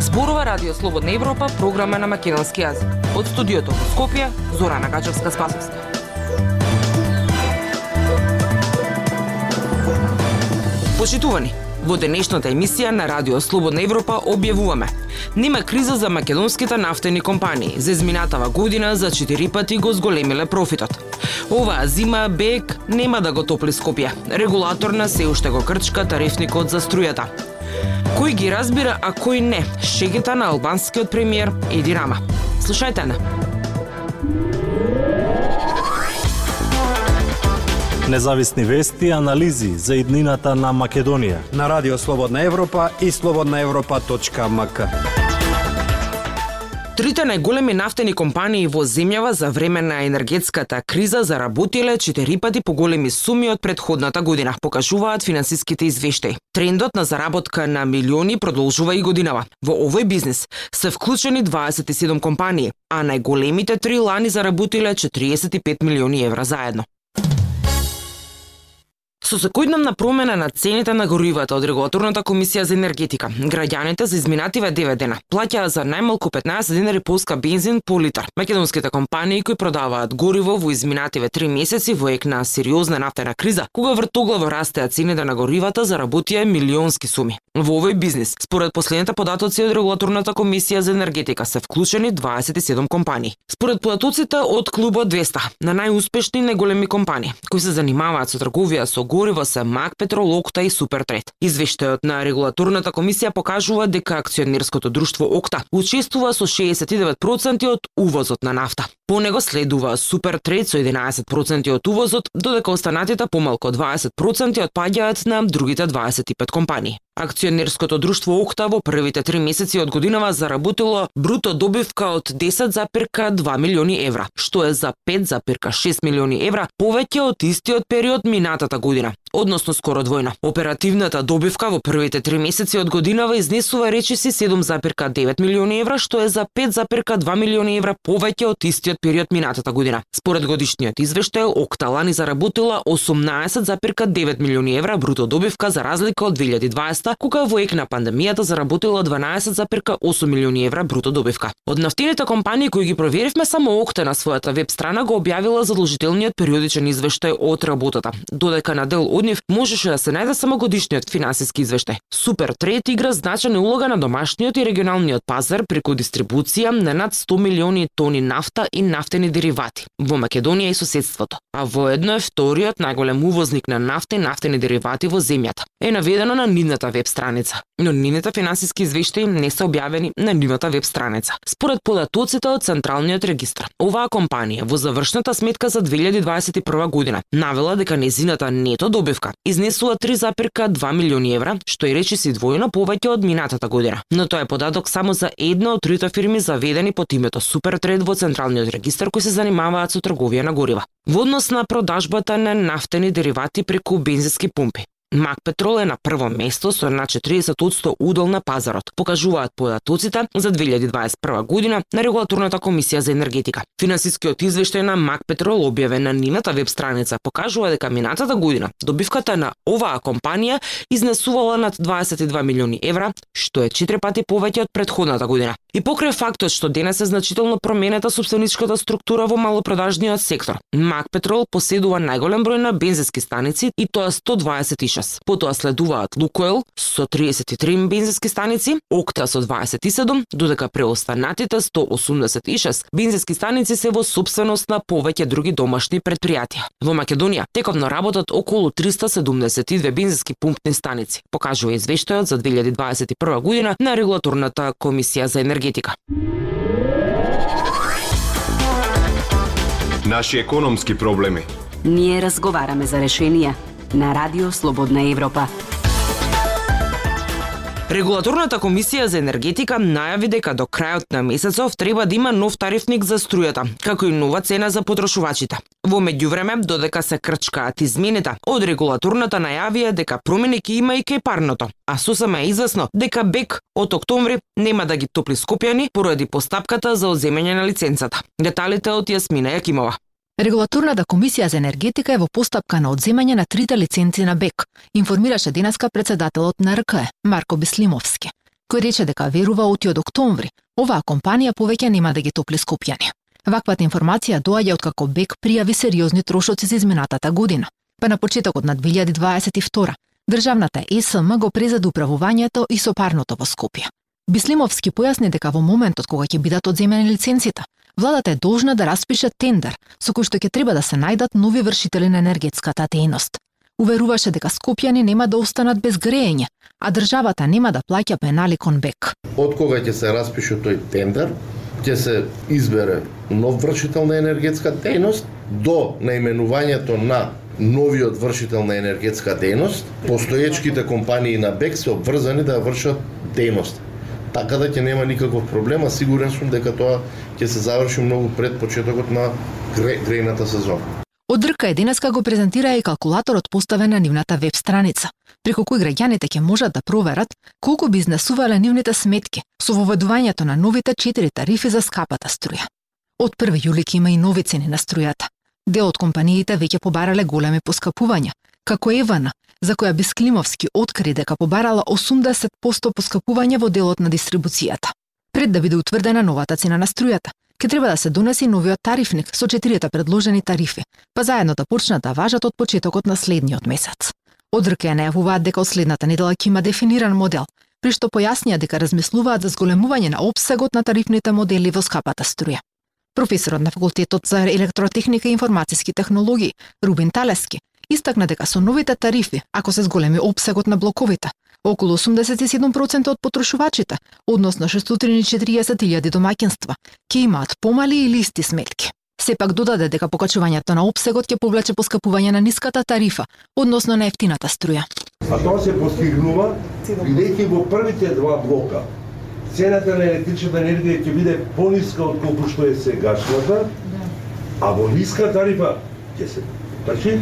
Зборува Радио Слободна Европа, програма на македонски јазик. Од студиото во Скопје, Зорана Гачевска Спасовска. Почитувани, во денешната емисија на Радио Слободна Европа објавуваме Нема криза за македонските нафтени компании. За година за 4 пати го зголемиле профитот. Оваа зима БЕК нема да го топли Скопје. Регулатор на се уште го крчка тарифникот за струјата. Кој ги разбира, а кој не? Шегета на албанскиот премиер Еди Рама. Слушајте на. Независни вести и анализи за иднината на Македонија. на Радио Слободна Европа и слободнаевропа.мк. Трите најголеми нафтени компании во земјава за време на енергетската криза заработиле четири пати поголеми суми од предходната година, покажуваат финансиските извештаи. Трендот на заработка на милиони продолжува и годинава. Во овој бизнес се вклучени 27 компании, а најголемите три лани заработиле 45 милиони евра заедно. Со секојдневна промена на цените на горивата од Регулаторната комисија за енергетика, граѓаните за изминативе 9 дена плаќаа за најмалку 15 денари поска бензин по литар. Македонските компании кои продаваат гориво во изминативе 3 месеци во ек на сериозна нафтена криза, кога вртоглаво растеа цените на горивата, заработија милионски суми. Во овој бизнес, според последните податоци од Регулаторната комисија за енергетика, се вклучени 27 компании. Според податоците од клубот 200 на најуспешни и најголеми компании кои се занимаваат со трговија со гориво се Мак Петрол, Окта и Супертрет. Извештајот на регулаторната комисија покажува дека акционерското друштво Окта учествува со 69% од увозот на нафта. По него следува Супертрет со 11% од увозот, додека останатите помалку 20% отпаѓаат на другите 25 компании. Акционерското друштво Окта во првите три месеци од годинава заработило бруто добивка од 10,2 милиони евра, што е за 5,6 милиони евра повеќе од истиот период минатата година, односно скоро двојна. Оперативната добивка во првите три месеци од годинава изнесува речиси 7,9 милиони евра, што е за 5,2 милиони евра повеќе од истиот период минатата година. Според годишниот извештај, Окта заработила 18,9 милиони евра бруто добивка за разлика од 2020 кога во ек на пандемијата заработила 12,8 милиони евра бруто добивка. Од нафтените компании кои ги проверивме, само Окте на својата веб страна го објавила задолжителниот периодичен извештај од работата, додека на дел од нив можеше да се најде само годишниот финансиски извештај. Супер Трет игра значајна улога на домашниот и регионалниот пазар преку дистрибуција на над 100 милиони тони нафта и нафтени деривати во Македонија и соседството, а воедно е вториот најголем увозник на нафта и нафтени деривати во земјата. Е наведено на нивната веб страница, но нивните финансиски извештаи не се објавени на нивната веб страница. Според податоците од Централниот регистар, оваа компанија во завршната сметка за 2021 година навела дека незината нето добивка изнесува 3,2 милиони евра, што е речиси двојно повеќе од минатата година. Но тоа е податок само за една од трите фирми заведени под името Супертред во Централниот регистар кои се занимаваат со трговија на горива. Во однос на продажбата на нафтени деривати преку бензински пумпи, Мак Петрол е на прво место со на 40% удел на пазарот, покажуваат податоците за 2021 година на Регулаторната комисија за енергетика. Финансискиот извештај на Мак Петрол објавен на нивната веб страница покажува дека минатата година добивката на оваа компанија изнесувала над 22 милиони евра, што е 4 пати повеќе од предходната година. И покрај фактот што денес е значително променета собственичката структура во малопродажниот сектор, Мак Петрол поседува најголем број на бензински станици и тоа 126 час. Потоа следуваат Лукойл со 33 бензински станици, Окта со 27, додека преостанатите 186 бензински станици се во собственост на повеќе други домашни предпријатија. Во Македонија тековно работат околу 372 бензински пумпни станици, покажува извештајот за 2021 година на Регулаторната комисија за енергетика. Наши економски проблеми. Ние разговараме за решенија на Радио Слободна Европа. Регулаторната комисија за енергетика најави дека до крајот на месецов треба да има нов тарифник за струјата, како и нова цена за потрошувачите. Во меѓувреме, додека се крчкаат измените, од регулаторната најавија дека промени ќе има и кај парното, а сосема е извесно дека БЕК од октомври нема да ги топли Скопјани поради постапката за одземање на лиценцата. Деталите од Јасмина Јакимова. Регулаторната комисија за енергетика е во постапка на одземање на трите лиценци на БЕК, информираше денеска председателот на РКЕ, Марко Бислимовски, кој рече дека верува оти од октомври, оваа компанија повеќе нема да ги топли скопјани. Ваквата информација доаѓа од како БЕК пријави сериозни трошоци за изминатата година. Па на почетокот на 2022 државната ЕСМ го презаде управувањето и сопарното во Скопје. Бислимовски појасни дека во моментот кога ќе бидат одземени лиценците, владата е должна да распише тендер со кој што ќе треба да се најдат нови вршители на енергетската дејност. Уверуваше дека скопјани нема да останат без грејење, а државата нема да плаќа пенали кон БЕК. Од кога ќе се распише тој тендер, ќе се избере нов вршител на енергетска дејност до наименувањето на новиот вршител на енергетска дејност, постоечките компании на БЕК се обврзани да вршат дејност така да ќе нема никаков проблем, а сигурен сум дека тоа ќе се заврши многу пред почетокот на гре, грејната сезона. Од ДРК денеска го презентира и калкулаторот поставен на нивната веб страница, преку кој граѓаните ќе можат да проверат колку би изнесувале нивните сметки со воведувањето на новите четири тарифи за скапата струја. Од 1 јули ќе има и нови цени на струјата. Дел од компаниите веќе побарале големи поскапувања, како Евана, за која Бесклимовски откри дека побарала 80% поскапување во делот на дистрибуцијата. Пред да биде утврдена новата цена на струјата, ќе треба да се донесе новиот тарифник со четирите предложени тарифи, па заедно да почнат да важат од почетокот на следниот месец. Одрке најавуваат дека од следната недела ќе има дефиниран модел, при што појаснија дека размислуваат за зголемување на обсегот на тарифните модели во скапата струја. Професорот на факултетот за електротехника и информациски технологии Рубин Талески истакна дека со новите тарифи, ако се зголеми обсегот на блоковите, околу 87% од потрошувачите, односно 640.000 домаќинства, ќе имаат помали или исти сметки. Сепак додаде дека покачувањето на обсегот ќе повлече поскапување на ниската тарифа, односно на ефтината струја. А тоа се постигнува бидејќи во првите два блока цената на електричната енергија ќе биде пониска од колку што е сегашната, а во ниска тарифа ќе се Значи,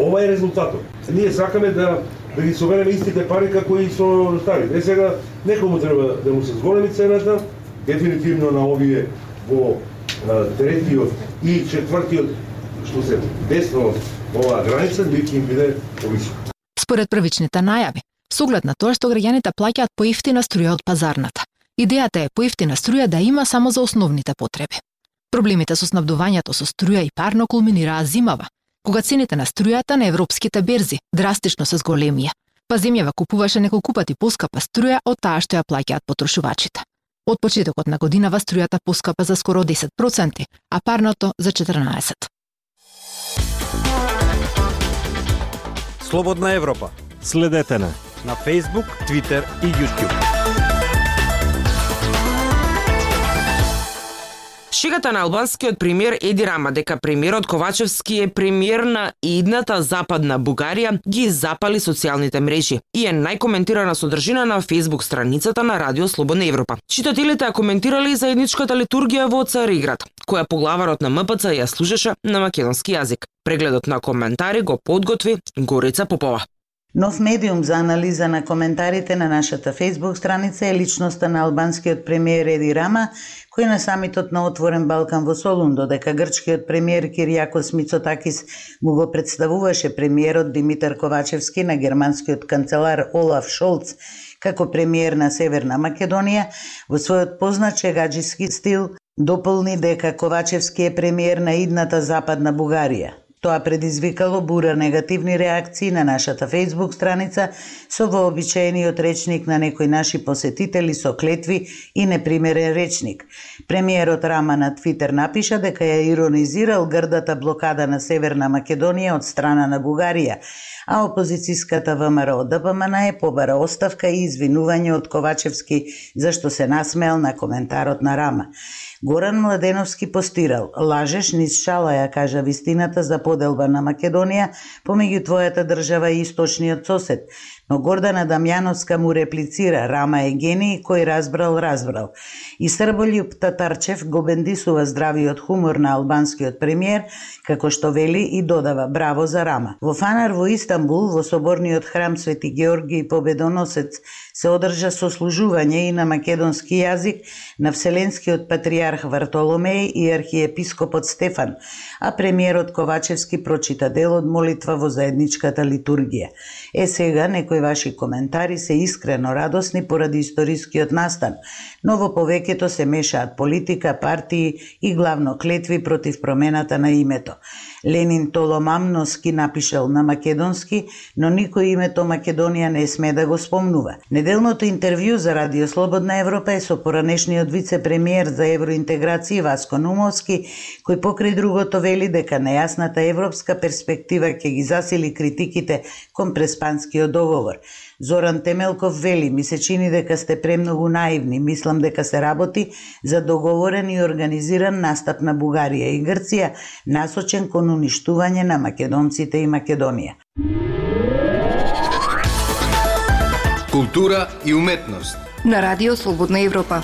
Ова е резултатот. Ние сакаме да да ги собереме истите пари како и со старите. Е сега некому треба да му се зголеми цената, дефинитивно на овие во третиот и четвртиот што се десно оваа граница, би ќе им биде повисок. Според првичните најави, со оглед на тоа што граѓаните плаќаат поевтина струја од пазарната. Идејата е поевтина струја да има само за основните потреби. Проблемите со снабдувањето со струја и парно кулминираа зимава, кога цените на струјата на европските берзи драстично се зголемија, па земјава купуваше неколку пати поскапа струја од таа што ја плаќаат потрошувачите. Од почетокот на годинава струјата поскапа за скоро 10%, а парното за 14%. Слободна Европа. Следете на на Facebook, Twitter и YouTube. Шегата на албанскиот премиер Еди Рама дека премиерот Ковачевски е премиер на идната западна Бугарија ги запали социјалните мрежи и е најкоментирана содржина на Facebook страницата на Радио Слободна Европа. Читателите ја коментирали и заедничката литургија во Цариград, која поглаварот на МПЦ ја служеше на македонски јазик. Прегледот на коментари го подготви Горица Попова. Нов медиум за анализа на коментарите на нашата фейсбук страница е личноста на албанскиот премиер Еди Рама, кој на самитот на Отворен Балкан во Солун, додека грчкиот премиер Кириакос Мицотакис му го представуваше премиерот Димитар Ковачевски на германскиот канцелар Олаф Шолц како премиер на Северна Македонија, во својот познат чегаджиски стил дополни дека Ковачевски е премиер на идната Западна Бугарија. Тоа предизвикало бура негативни реакции на нашата Facebook страница со вообичаениот речник на некои наши посетители со клетви и непримерен речник. Премиерот Рама на Твитер напиша дека ја иронизирал грдата блокада на Северна Македонија од страна на Бугарија, а опозицијската ВМРО ДПМН е побара оставка и извинување од Ковачевски зашто се насмеал на коментарот на Рама. Горан Младеновски постирал, лажеш низ шала ја кажа вистината за поделба на Македонија помеѓу твојата држава и источниот сосед но Гордана Дамјановска му реплицира Рама е гений, кој разбрал, разбрал. И Срболјуб Татарчев го бендисува здравиот хумор на албанскиот премиер, како што вели и додава браво за Рама. Во Фанар во Истанбул, во соборниот храм Свети Георги Победоносец, се одржа сослужување и на македонски јазик на Вселенскиот патриарх Вартоломеј и архиепископот Стефан, а премиерот Ковачевски прочита дел од молитва во заедничката литургија. Е сега некои ваши коментари се искрено радосни поради историскиот настан, но во повеќето се мешаат политика, партии и главно клетви против промената на името. Ленин Толомамноски напишал на македонски, но никој името Македонија не сме да го спомнува. Неделното интервју за Радио Слободна Европа е со поранешниот вице-премиер за евроинтеграција Васко Нумовски, кој покрај другото вели дека нејасната европска перспектива ќе ги засили критиките кон преспанскиот договор. Зоран Темелков вели, ми се чини дека сте премногу наивни, мислам дека се работи за договорен и организиран настап на Бугарија и Грција, насочен кон уништување на македонците и Македонија. Култура и уметност на Радио Слободна Европа.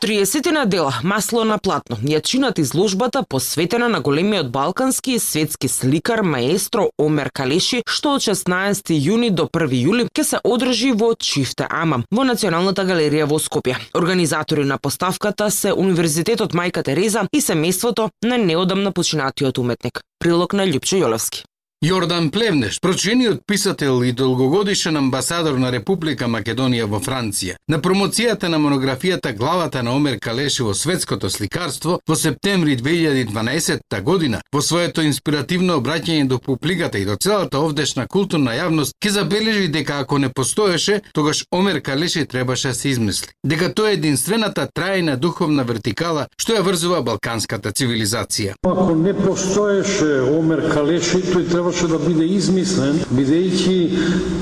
30 на дела масло на платно ја чинат изложбата посветена на големиот балкански и светски сликар маестро Омер Калеши, што од 16 јуни до 1 јули ќе се одржи во Чифте Ама, во Националната галерија во Скопје. Организатори на поставката се Универзитетот Мајка Тереза и семејството на неодамна починатиот уметник. Прилог на Љупчо Јолевски. Јордан Плевнеш, прочениот писател и долгогодишен амбасадор на Република Македонија во Франција, на промоцијата на монографијата Главата на Омер Калеши во светското сликарство во септември 2012 година, во своето инспиративно обраќање до публиката и до целата овдешна културна јавност, ќе забележи дека ако не постоеше, тогаш Омер Калеши требаше да се измисли. Дека тоа е единствената трајна духовна вертикала што ја врзува балканската цивилизација. Ако не постоеше Омер Калеши, тој треба требаше да биде измислен, бидејќи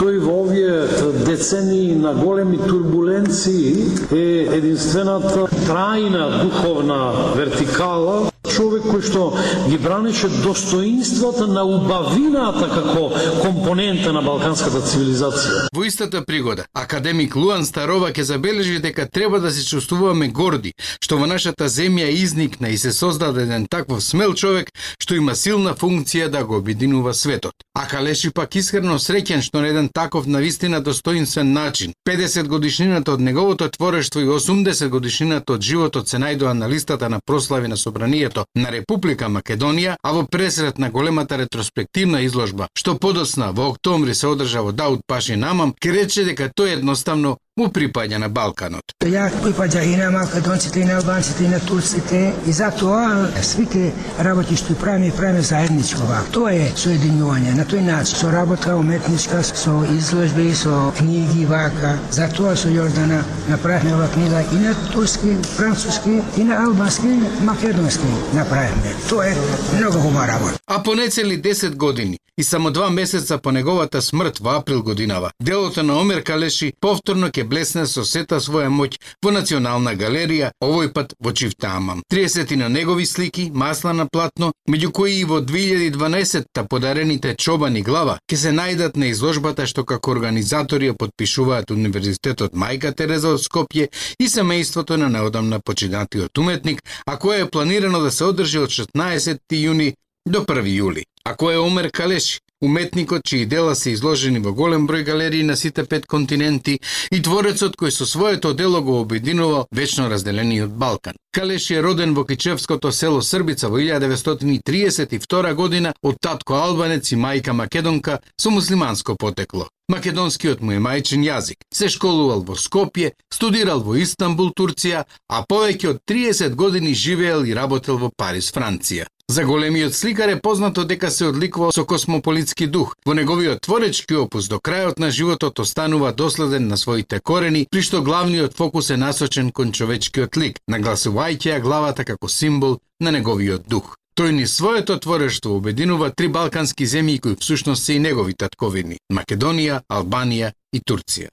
тој во овие децении на големи турбуленции е единствената трајна духовна вертикала човек кој што ги бранеше достоинствата на убавината како компонента на балканската цивилизација. Во истата пригода, академик Луан Старова ќе забележи дека треба да се чувствуваме горди што во нашата земја изникна и се создаде еден таков смел човек што има силна функција да го обединува светот. А Калеши пак искрено среќен што на еден таков навистина достоинствен начин 50 годишнината од неговото творештво и 80 годишнината од животот се најдоа на листата на прослави на собранието на Република Македонија, а во пресрет на големата ретроспективна изложба, што подоцна во октомври се одржа во Дауд Паши Намам, ке рече дека тој едноставно му припаѓа на Балканот. Ја припаѓа и на македонците, и на албанците, и на турците, и затоа свите работи што правиме, правиме заедничко Тоа е соединување на тој начин, со работа уметничка, со изложби, со книги вака. Затоа со Јордана направивме ова книга и на турски, француски, и на албански, македонски направиме. Тоа е многу хубава работа. А по нецели 10 години и само два месеца по неговата смрт во април годинава, делото на Омер Калеши повторно ќе блесне со сета своја моќ во Национална галерија, овој пат во Чифтаамам. 30 на негови слики, масла на платно, меѓу кои и во 2012-та подарените чобани глава, ќе се најдат на изложбата што како организатори ја подпишуваат Универзитетот Мајка Тереза од Скопје и семејството на неодамна починатиот уметник, а кој е планирано да се одржи од 16 јуни до 1 јули. А кој е Омер Калеши, уметникот чии дела се изложени во голем број галерии на сите пет континенти и творецот кој со своето дело го обединува вечно разделениот Балкан. Калеш е роден во Кичевското село Србица во 1932 година од татко албанец и мајка македонка со муслиманско потекло. Македонскиот му е мајчин јазик. Се школувал во Скопје, студирал во Истанбул, Турција, а повеќе од 30 години живеел и работел во Париз, Франција. За големиот сликар е познато дека се одликува со космополитски дух. Во неговиот творечки опус до крајот на животот останува доследен на своите корени, при што главниот фокус е насочен кон човечкиот лик, нагласувајќи ја главата како символ на неговиот дух. Тој ни своето творештво обединува три балкански земји кои всушност се и негови татковини – Македонија, Албанија и Турција.